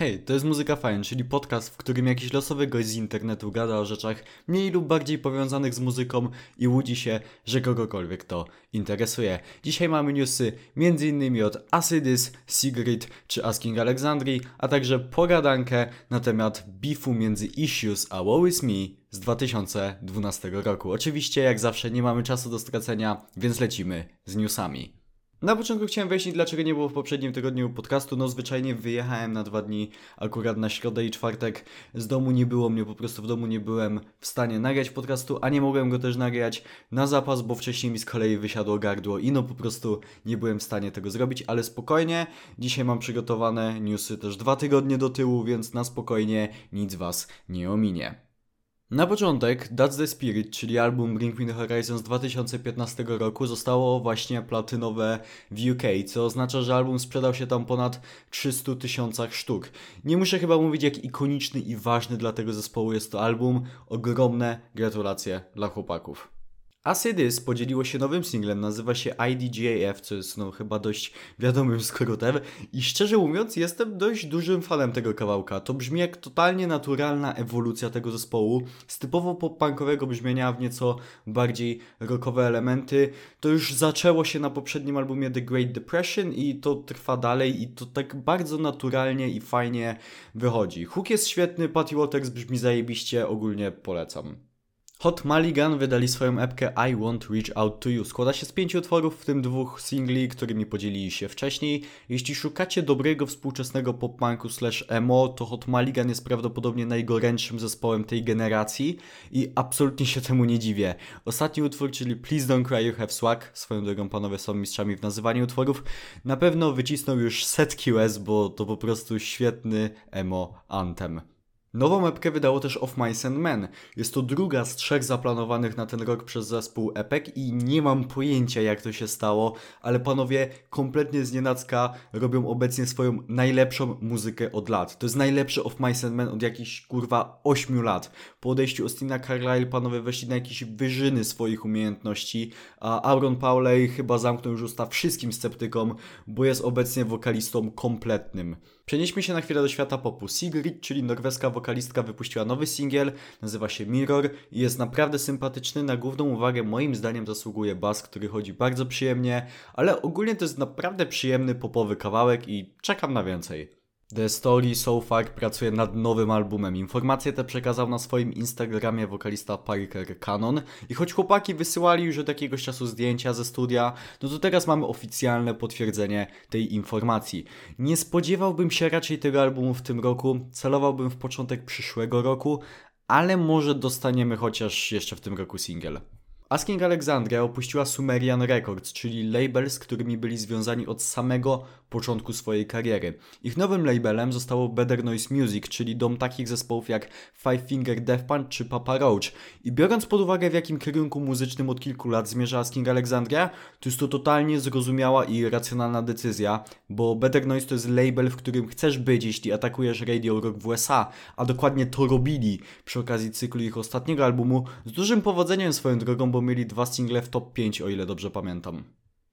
Hej, to jest Muzyka Fajn, czyli podcast, w którym jakiś losowy gość z internetu gada o rzeczach mniej lub bardziej powiązanych z muzyką i łudzi się, że kogokolwiek to interesuje. Dzisiaj mamy newsy m.in. od Acidis, Sigrid czy Asking Alexandrii, a także pogadankę na temat beefu między Issues a Woe Is Me z 2012 roku. Oczywiście, jak zawsze, nie mamy czasu do stracenia, więc lecimy z newsami. Na początku chciałem wyjaśnić, dlaczego nie było w poprzednim tygodniu podcastu. No, zwyczajnie wyjechałem na dwa dni, akurat na środę i czwartek. Z domu nie było mnie, po prostu w domu nie byłem w stanie nagrać podcastu, a nie mogłem go też nagrać na zapas, bo wcześniej mi z kolei wysiadło gardło i no po prostu nie byłem w stanie tego zrobić, ale spokojnie. Dzisiaj mam przygotowane newsy też dwa tygodnie do tyłu, więc na spokojnie nic Was nie ominie. Na początek That's the Spirit, czyli album Bring Me The Horizon z 2015 roku zostało właśnie platynowe w UK, co oznacza, że album sprzedał się tam ponad 300 tysiącach sztuk. Nie muszę chyba mówić jak ikoniczny i ważny dla tego zespołu jest to album. Ogromne gratulacje dla chłopaków. Acydis podzieliło się nowym singlem, nazywa się IDGAF, co jest no chyba dość wiadomym skrótem i szczerze mówiąc jestem dość dużym fanem tego kawałka. To brzmi jak totalnie naturalna ewolucja tego zespołu, z typowo pop-punkowego brzmienia w nieco bardziej rockowe elementy. To już zaczęło się na poprzednim albumie The Great Depression i to trwa dalej i to tak bardzo naturalnie i fajnie wychodzi. Hook jest świetny, Patty Waters brzmi zajebiście, ogólnie polecam. Hot Maligan wydali swoją epkę I Want Reach Out To You. Składa się z pięciu utworów, w tym dwóch singli, którymi podzielili się wcześniej. Jeśli szukacie dobrego współczesnego pop-punku slash emo, to Hot Maligan jest prawdopodobnie najgorętszym zespołem tej generacji i absolutnie się temu nie dziwię. Ostatni utwór, czyli Please Don't Cry You Have Swag, swoją drogą panowie są mistrzami w nazywaniu utworów, na pewno wycisnął już setki łez, bo to po prostu świetny emo anthem. Nową epkę wydało też Of Mice and Men. Jest to druga z trzech zaplanowanych na ten rok przez zespół epek i nie mam pojęcia jak to się stało, ale panowie kompletnie z nienacka robią obecnie swoją najlepszą muzykę od lat. To jest najlepszy Of Mice and Men od jakichś kurwa 8 lat. Po odejściu Austina Carlyle panowie weszli na jakieś wyżyny swoich umiejętności, a Aaron Pauley chyba zamknął już usta wszystkim sceptykom, bo jest obecnie wokalistą kompletnym. Przenieśmy się na chwilę do świata popu. Sigrid, czyli norweska wokalistka, wypuściła nowy singiel, nazywa się Mirror i jest naprawdę sympatyczny. Na główną uwagę moim zdaniem zasługuje bas, który chodzi bardzo przyjemnie, ale ogólnie to jest naprawdę przyjemny popowy kawałek i czekam na więcej. The Story So Far pracuje nad nowym albumem. Informacje te przekazał na swoim Instagramie wokalista Parker Cannon. I choć chłopaki wysyłali już od jakiegoś czasu zdjęcia ze studia, no to teraz mamy oficjalne potwierdzenie tej informacji. Nie spodziewałbym się raczej tego albumu w tym roku, celowałbym w początek przyszłego roku, ale może dostaniemy chociaż jeszcze w tym roku single. Asking Alexandria opuściła Sumerian Records, czyli label, z którymi byli związani od samego początku swojej kariery. Ich nowym labelem zostało Better Noise Music, czyli dom takich zespołów jak Five Finger Death Punch czy Papa Roach. I biorąc pod uwagę w jakim kierunku muzycznym od kilku lat zmierza Asking Alexandria, to jest to totalnie zrozumiała i racjonalna decyzja, bo Better Noise to jest label, w którym chcesz być, jeśli atakujesz Radio Rock w USA, a dokładnie to robili przy okazji cyklu ich ostatniego albumu, z dużym powodzeniem swoją drogą, bo mieli dwa single w top 5, o ile dobrze pamiętam.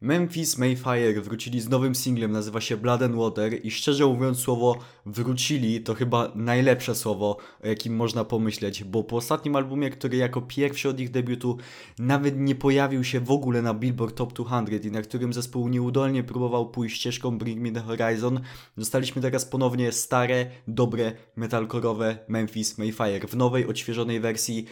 Memphis Mayfire wrócili z nowym singlem, nazywa się Blood and Water i szczerze mówiąc słowo wrócili to chyba najlepsze słowo, o jakim można pomyśleć, bo po ostatnim albumie, który jako pierwszy od ich debiutu nawet nie pojawił się w ogóle na Billboard Top 200 i na którym zespół nieudolnie próbował pójść ścieżką Bring Me The Horizon, dostaliśmy teraz ponownie stare, dobre, metalkorowe Memphis Mayfire w nowej, odświeżonej wersji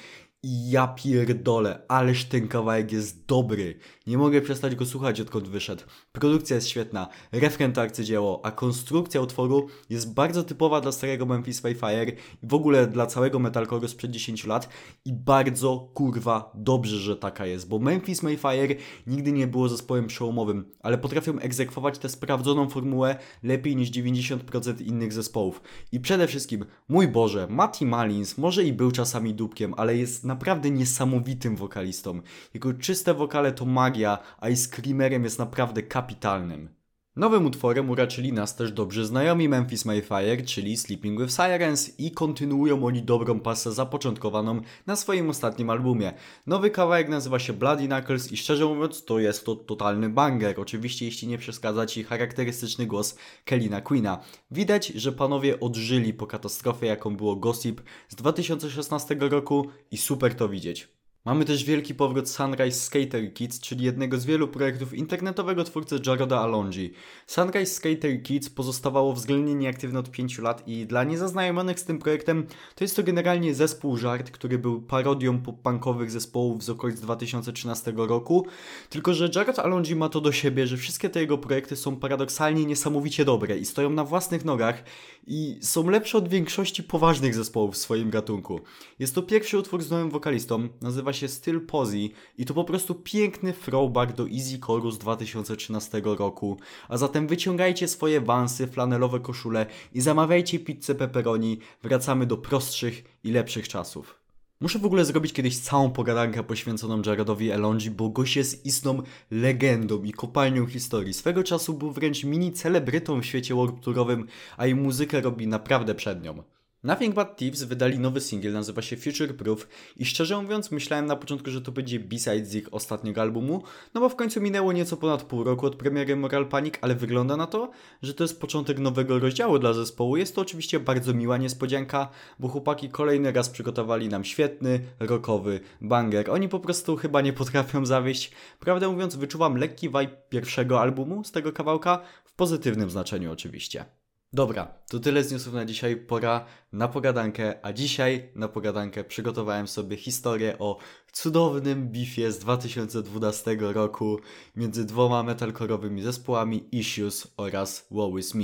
ja pierdolę, ależ ten kawałek jest dobry. Nie mogę przestać go słuchać odkąd wyszedł. Produkcja jest świetna, refren to arcydzieło, a konstrukcja utworu jest bardzo typowa dla starego Memphis Fire i w ogóle dla całego metalcore'u sprzed 10 lat i bardzo kurwa dobrze, że taka jest, bo Memphis Mayfire nigdy nie było zespołem przełomowym, ale potrafią egzekwować tę sprawdzoną formułę lepiej niż 90% innych zespołów. I przede wszystkim, mój Boże, Matty Malins może i był czasami dupkiem, ale jest naprawdę niesamowitym wokalistą. Jego czyste wokale to magia, a i screamerem jest naprawdę kapitalnym. Nowym utworem uraczyli nas też dobrzy znajomi Memphis Mayfire, czyli Sleeping with Sirens i kontynuują oni dobrą pasę zapoczątkowaną na swoim ostatnim albumie. Nowy kawałek nazywa się Bloody Knuckles i szczerze mówiąc to jest to totalny banger, oczywiście jeśli nie przeszkadza Ci charakterystyczny głos Kellina Queena. Widać, że panowie odżyli po katastrofie jaką było Gossip z 2016 roku i super to widzieć. Mamy też wielki powrót Sunrise Skater Kids, czyli jednego z wielu projektów internetowego twórcy Jaroda Alongi. Sunrise Skater Kids pozostawało względnie nieaktywne od 5 lat i dla niezaznajomionych z tym projektem to jest to generalnie zespół żart, który był parodią pop-punkowych zespołów z okolic 2013 roku, tylko że Jarod Alongi ma to do siebie, że wszystkie te jego projekty są paradoksalnie niesamowicie dobre i stoją na własnych nogach i są lepsze od większości poważnych zespołów w swoim gatunku. Jest to pierwszy utwór z nowym wokalistą, nazywa się Still Posy i to po prostu piękny throwback do Easy Core'u z 2013 roku. A zatem wyciągajcie swoje wansy, flanelowe koszule i zamawiajcie pizzę pepperoni. Wracamy do prostszych i lepszych czasów. Muszę w ogóle zrobić kiedyś całą pogadankę poświęconą Jaredowi Elongi, bo gość jest istną legendą i kopalnią historii. Swego czasu był wręcz mini celebrytą w świecie warpturowym, a jej muzykę robi naprawdę przed nią. Nothing But Thieves wydali nowy singiel, nazywa się Future Proof i szczerze mówiąc myślałem na początku, że to będzie B-side z ich ostatniego albumu, no bo w końcu minęło nieco ponad pół roku od premiery Moral Panic, ale wygląda na to, że to jest początek nowego rozdziału dla zespołu. Jest to oczywiście bardzo miła niespodzianka, bo chłopaki kolejny raz przygotowali nam świetny, rockowy banger. Oni po prostu chyba nie potrafią zawieść. Prawdę mówiąc wyczuwam lekki vibe pierwszego albumu z tego kawałka, w pozytywnym znaczeniu oczywiście. Dobra, to tyle z newsów na dzisiaj. Pora na pogadankę, a dzisiaj na pogadankę przygotowałem sobie historię o cudownym bifie z 2012 roku między dwoma metalkorowymi zespołami Issues oraz Woe Is Me.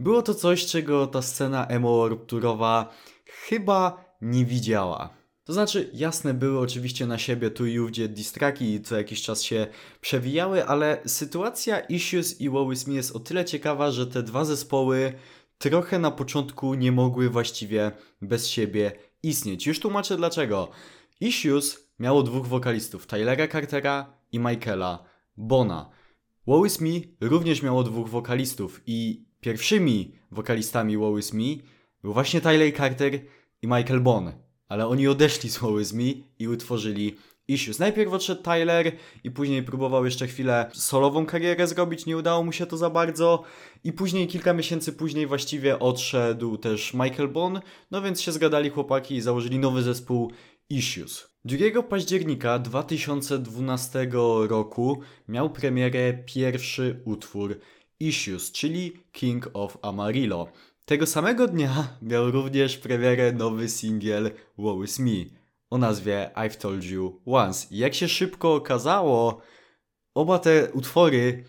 Było to coś, czego ta scena emo rupturowa chyba nie widziała. To znaczy, jasne były oczywiście na siebie tu i ówdzie distraki i co jakiś czas się przewijały, ale sytuacja Issues i Woe Me jest o tyle ciekawa, że te dwa zespoły trochę na początku nie mogły właściwie bez siebie istnieć. Już tłumaczę dlaczego. Issues miało dwóch wokalistów, Tylera Cartera i Michaela Bona. Woe Me również miało dwóch wokalistów i pierwszymi wokalistami Woe Me był właśnie Tyler Carter i Michael Bon ale oni odeszli z Me i utworzyli Issues. Najpierw odszedł Tyler i później próbował jeszcze chwilę solową karierę zrobić, nie udało mu się to za bardzo i później kilka miesięcy później właściwie odszedł też Michael Bon, no więc się zgadali chłopaki i założyli nowy zespół Issues. 2 października 2012 roku miał premierę pierwszy utwór Issues, czyli King of Amarillo. Tego samego dnia miał również premierę nowy singiel Woe Is Me o nazwie I've Told You Once. I jak się szybko okazało, oba te utwory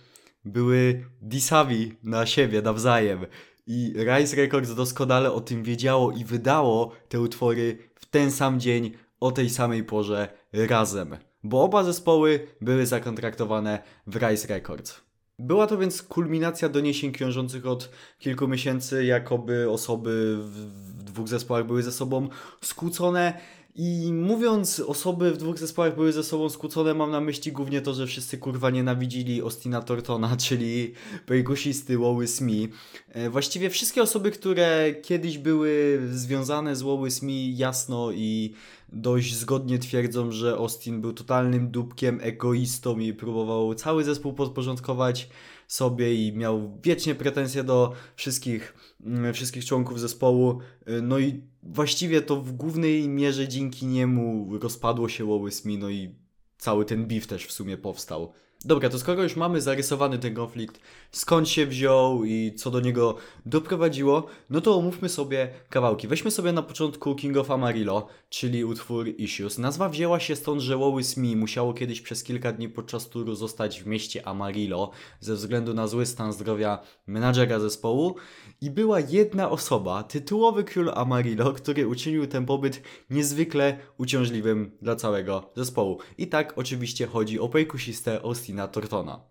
były disami na siebie nawzajem. I Rise Records doskonale o tym wiedziało i wydało te utwory w ten sam dzień, o tej samej porze razem. Bo oba zespoły były zakontraktowane w Rise Records. Była to więc kulminacja doniesień książących od kilku miesięcy, jakoby osoby w dwóch zespołach były ze sobą skłócone. I mówiąc, osoby w dwóch zespołach były ze sobą skłócone, mam na myśli głównie to, że wszyscy kurwa nienawidzili Ostina Tortona, czyli perkusisty Woły Me. E, właściwie wszystkie osoby, które kiedyś były związane z Woły Me jasno i dość zgodnie twierdzą, że Austin był totalnym dupkiem, egoistą i próbował cały zespół podporządkować sobie i miał wiecznie pretensje do wszystkich, mm, wszystkich członków zespołu. Y, no i właściwie to w głównej mierze dzięki niemu rozpadło się Wołys Me, no i cały ten beef też w sumie powstał. Dobra, to skoro już mamy zarysowany ten konflikt, skąd się wziął i co do niego doprowadziło, no to omówmy sobie kawałki. Weźmy sobie na początku King of Amarillo, czyli utwór Issues. Nazwa wzięła się stąd, że Wołys Me musiało kiedyś przez kilka dni podczas turu zostać w mieście Amarillo ze względu na zły stan zdrowia menadżera zespołu i była jedna osoba, tytułowy król Amarillo, który uczynił ten pobyt niezwykle uciążliwym dla całego zespołu. I tak oczywiście chodzi o perkusistę Austina Tortona.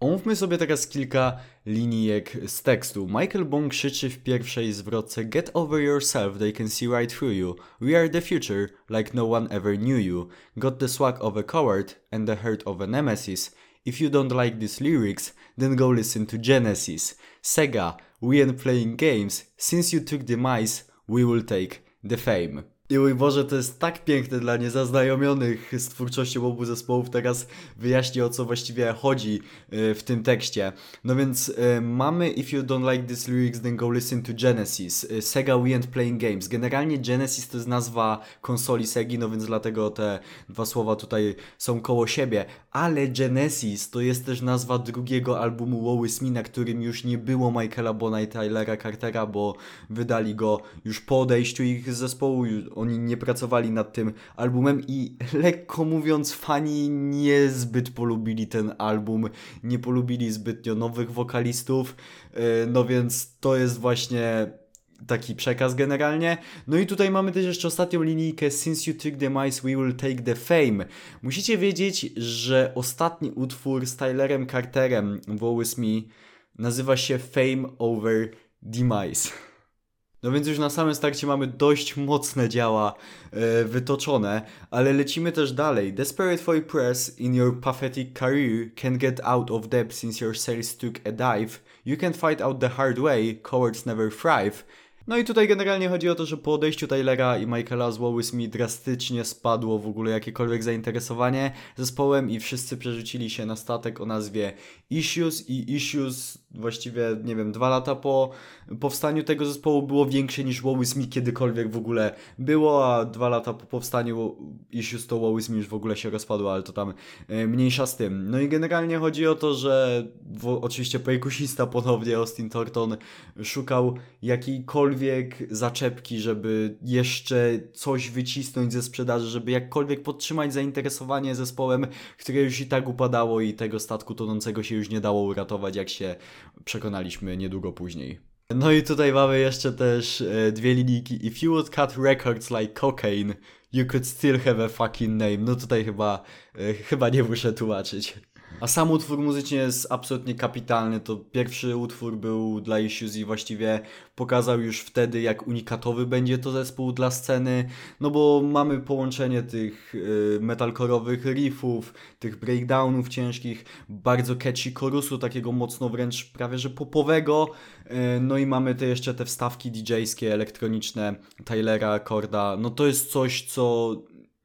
Omówmy sobie teraz kilka linijek z tekstu. Michael Bong krzyczy w pierwszej zwrotce Get over yourself, they can see right through you. We are the future, like no one ever knew you. Got the swag of a coward and the hurt of a nemesis. If you don't like these lyrics, then go listen to Genesis. Sega, we ain't playing games. Since you took the mice, we will take the fame. I mój Boże, to jest tak piękne dla niezaznajomionych z twórczością obu zespołów. Teraz wyjaśnię o co właściwie chodzi y, w tym tekście. No więc y, mamy If you don't like these lyrics, then go listen to Genesis. Y, Sega We Ain't Playing Games. Generalnie Genesis to jest nazwa konsoli Segi, no więc dlatego te dwa słowa tutaj są koło siebie. Ale Genesis to jest też nazwa drugiego albumu Woły na którym już nie było Michaela Bona i Tylera Cartera, bo wydali go już po odejściu ich zespołu. Oni nie pracowali nad tym albumem i lekko mówiąc fani niezbyt polubili ten album, nie polubili zbytnio nowych wokalistów, e, no więc to jest właśnie taki przekaz generalnie. No i tutaj mamy też jeszcze ostatnią linijkę Since you took the mice, we will take the fame. Musicie wiedzieć, że ostatni utwór z Tylerem Carterem w With Me nazywa się Fame Over Demise. No więc już na samym starcie mamy dość mocne działa e, wytoczone, ale lecimy też dalej. Desperate for press in your pathetic career can get out of debt since your sales took a dive. You can fight out the hard way, cowards never thrive. No i tutaj generalnie chodzi o to, że po odejściu Taylora i Michaela z Wallace drastycznie spadło w ogóle jakiekolwiek zainteresowanie zespołem i wszyscy przerzucili się na statek o nazwie Issues i Issues właściwie, nie wiem, dwa lata po powstaniu tego zespołu było większe niż Wallace kiedykolwiek w ogóle było, a dwa lata po powstaniu Issues to Wallace już w ogóle się rozpadło, ale to tam e, mniejsza z tym. No i generalnie chodzi o to, że w, oczywiście perkusista ponownie Austin Thornton szukał jakiejkolwiek jakiekolwiek zaczepki, żeby jeszcze coś wycisnąć ze sprzedaży, żeby jakkolwiek podtrzymać zainteresowanie zespołem, które już i tak upadało i tego statku tonącego się już nie dało uratować, jak się przekonaliśmy niedługo później. No i tutaj mamy jeszcze też e, dwie linijki. If you would cut records like cocaine, you could still have a fucking name. No tutaj chyba, e, chyba nie muszę tłumaczyć. A sam utwór muzycznie jest absolutnie kapitalny. To pierwszy utwór był dla Issues i właściwie pokazał już wtedy, jak unikatowy będzie to zespół dla sceny. No bo mamy połączenie tych y, metalkorowych riffów, tych breakdownów ciężkich, bardzo catchy chorusu, takiego mocno wręcz prawie że popowego. Y, no i mamy te jeszcze te wstawki DJ-skie, elektroniczne Tylera, Korda. No to jest coś, co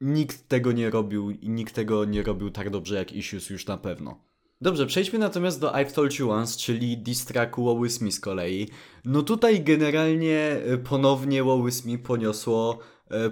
nikt tego nie robił i nikt tego nie robił tak dobrze jak Issues już na pewno. Dobrze, przejdźmy natomiast do I've Told You Once, czyli diss tracku Woły z kolei. No tutaj generalnie e, ponownie Woły poniosło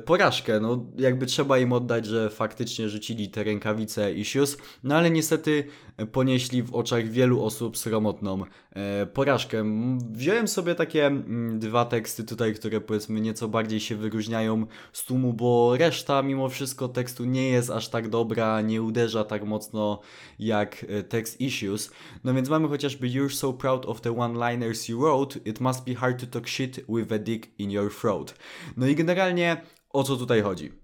porażkę. No, jakby trzeba im oddać, że faktycznie rzucili te rękawice Issues, no ale niestety ponieśli w oczach wielu osób sromotną e, porażkę. Wziąłem sobie takie mm, dwa teksty tutaj, które powiedzmy nieco bardziej się wyróżniają z tłumu, bo reszta mimo wszystko tekstu nie jest aż tak dobra, nie uderza tak mocno jak e, tekst Issues. No więc mamy chociażby You're so proud of the one-liners you wrote, it must be hard to talk shit with a dick in your throat. No i generalnie o co tutaj chodzi?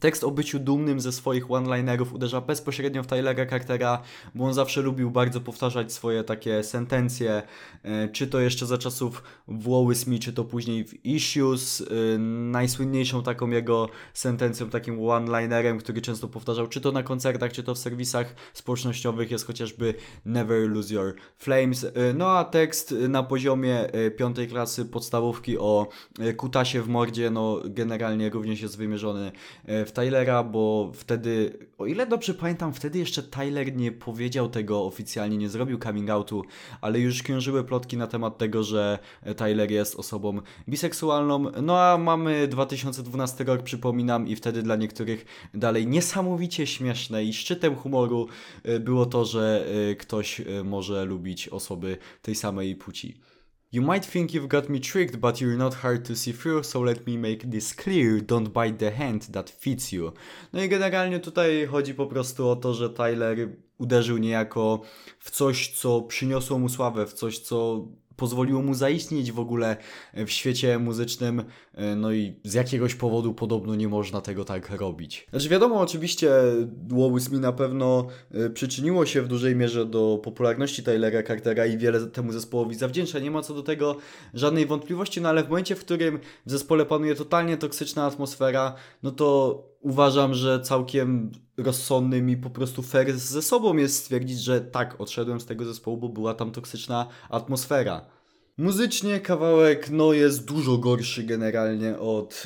Tekst o byciu dumnym ze swoich one-linerów uderza bezpośrednio w Tylera Cartera, bo on zawsze lubił bardzo powtarzać swoje takie sentencje, e, czy to jeszcze za czasów Woły Me, czy to później w Issues. E, najsłynniejszą taką jego sentencją, takim one-linerem, który często powtarzał, czy to na koncertach, czy to w serwisach społecznościowych jest chociażby Never Lose Your Flames. E, no a tekst na poziomie piątej klasy podstawówki o kutasie w mordzie, no generalnie również jest wymierzony w Tylera, bo wtedy, o ile dobrze pamiętam, wtedy jeszcze Tyler nie powiedział tego oficjalnie, nie zrobił coming outu, ale już krążyły plotki na temat tego, że Tyler jest osobą biseksualną. No a mamy 2012 rok, przypominam, i wtedy dla niektórych dalej niesamowicie śmieszne i szczytem humoru e, było to, że e, ktoś e, może lubić osoby tej samej płci. You might think you've got me tricked, but you're not hard to see through, so let me make this clear. Don't bite the hand that fits you. No i generalnie tutaj chodzi po prostu o to, że Tyler uderzył niejako w coś, co przyniosło mu sławę, w coś, co pozwoliło mu zaistnieć w ogóle w świecie muzycznym, e, no i z jakiegoś powodu podobno nie można tego tak robić. Znaczy wiadomo, oczywiście Wallace mi na pewno e, przyczyniło się w dużej mierze do popularności Taylora Cartera i wiele temu zespołowi zawdzięcza, nie ma co do tego żadnej wątpliwości, no ale w momencie, w którym w zespole panuje totalnie toksyczna atmosfera, no to uważam, że całkiem rozsądnym i po prostu fair ze sobą jest stwierdzić, że tak, odszedłem z tego zespołu, bo była tam toksyczna atmosfera. Muzycznie kawałek no jest dużo gorszy generalnie od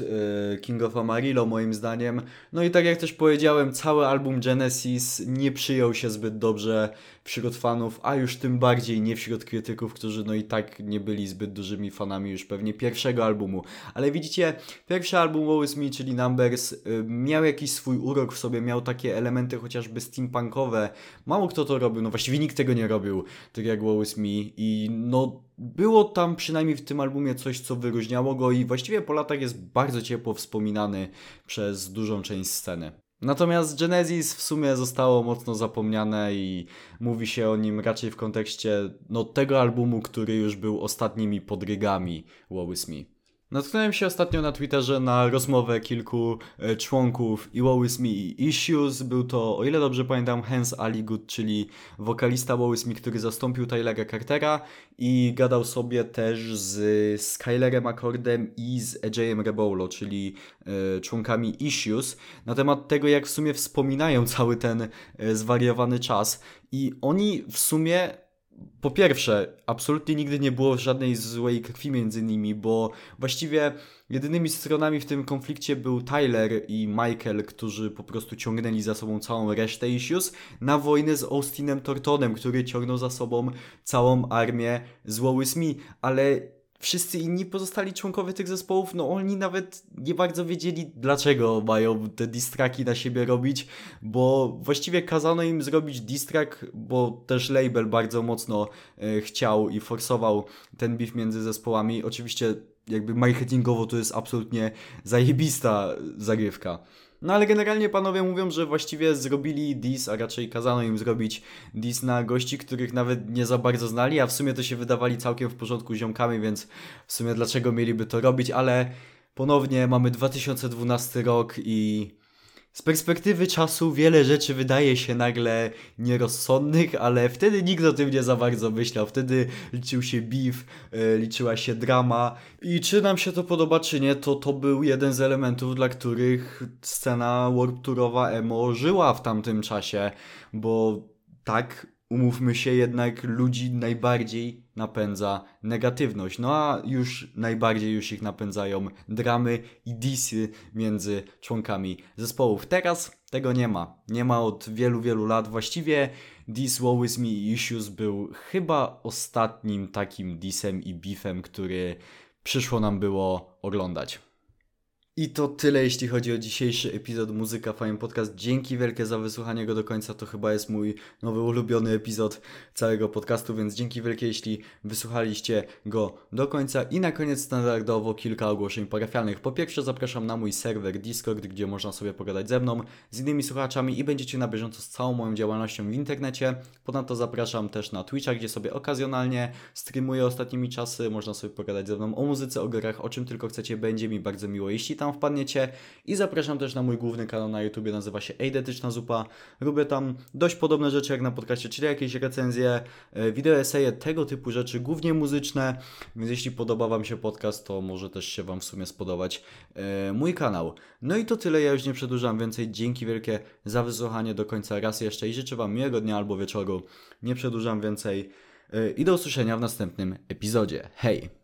e, King of Amarillo moim zdaniem. No i tak jak też powiedziałem, cały album Genesis nie przyjął się zbyt dobrze wśród fanów, a już tym bardziej nie wśród krytyków, którzy no i tak nie byli zbyt dużymi fanami już pewnie pierwszego albumu. Ale widzicie, pierwszy album Woe Is Me, czyli Numbers, y, miał jakiś swój urok w sobie, miał takie elementy chociażby steampunkowe. Mało kto to robił, no właściwie nikt tego nie robił, tak jak Woe Is Me i no było tam przynajmniej w tym albumie coś, co wyróżniało go i właściwie po latach jest bardzo ciepło wspominany przez dużą część sceny. Natomiast Genesis w sumie zostało mocno zapomniane i mówi się o nim raczej w kontekście no, tego albumu, który już był ostatnimi podrygami Is Me. Natknąłem się ostatnio na Twitterze na rozmowę kilku e, członków i Woe Me i Issues. Był to, o ile dobrze pamiętam, Hans Aligood, czyli wokalista Woe Is Me, który zastąpił Tylera Cartera i gadał sobie też z Skylerem Accordem i z AJ'em Rebolo, czyli e, członkami Issues, na temat tego, jak w sumie wspominają cały ten e, zwariowany czas. I oni w sumie po pierwsze, absolutnie nigdy nie było żadnej złej krwi między nimi, bo właściwie jedynymi stronami w tym konflikcie był Tyler i Michael, którzy po prostu ciągnęli za sobą całą resztę issues na wojnę z Austinem Tortonem, który ciągnął za sobą całą armię z ale wszyscy inni pozostali członkowie tych zespołów, no oni nawet nie bardzo wiedzieli, dlaczego mają te distraki na siebie robić, bo właściwie kazano im zrobić distrak, bo też label bardzo mocno e, chciał i forsował ten beef między zespołami. Oczywiście jakby marketingowo to jest absolutnie zajebista zagrywka. No ale generalnie panowie mówią, że właściwie zrobili dis, a raczej kazano im zrobić dis na gości, których nawet nie za bardzo znali, a w sumie to się wydawali całkiem w porządku ziomkami, więc w sumie dlaczego mieliby to robić, ale ponownie mamy 2012 rok i z perspektywy czasu wiele rzeczy wydaje się nagle nierozsądnych, ale wtedy nikt o tym nie za bardzo myślał. Wtedy liczył się beef, e, liczyła się drama i czy nam się to podoba, czy nie, to to był jeden z elementów, dla których scena Warp Tourowa emo żyła w tamtym czasie, bo tak umówmy się, jednak ludzi najbardziej napędza negatywność. No a już najbardziej już ich napędzają dramy i disy między członkami zespołów. Teraz tego nie ma. Nie ma od wielu, wielu lat. Właściwie This Woe Is Me Issues był chyba ostatnim takim disem i beefem, który przyszło nam było oglądać. I to tyle, jeśli chodzi o dzisiejszy epizod Muzyka Fajny Podcast. Dzięki wielkie za wysłuchanie go do końca. To chyba jest mój nowy ulubiony epizod całego podcastu, więc dzięki wielkie, jeśli wysłuchaliście go do końca. I na koniec standardowo kilka ogłoszeń parafialnych. Po pierwsze zapraszam na mój serwer Discord, gdzie można sobie pogadać ze mną, z innymi słuchaczami i będziecie na bieżąco z całą moją działalnością w internecie. Ponadto zapraszam też na Twitcha, gdzie sobie okazjonalnie streamuję ostatnimi czasy. Można sobie pogadać ze mną o muzyce, o grach, o czym tylko chcecie. Będzie mi bardzo miło, jeśli tam wpadniecie. I zapraszam też na mój główny kanał na YouTube, nazywa się Eidetyczna Zupa. Robię tam dość podobne rzeczy jak na podcaście, czyli jakieś recenzje, e, wideo eseje, tego typu rzeczy, głównie muzyczne. Więc jeśli podoba Wam się podcast, to może też się Wam w sumie spodobać e, mój kanał. No i to tyle, ja już nie przedłużam więcej. Dzięki wielkie za wysłuchanie do końca raz jeszcze i życzę Wam miłego dnia albo wieczoru. Nie przedłużam więcej. E, I do usłyszenia w następnym epizodzie. Hej!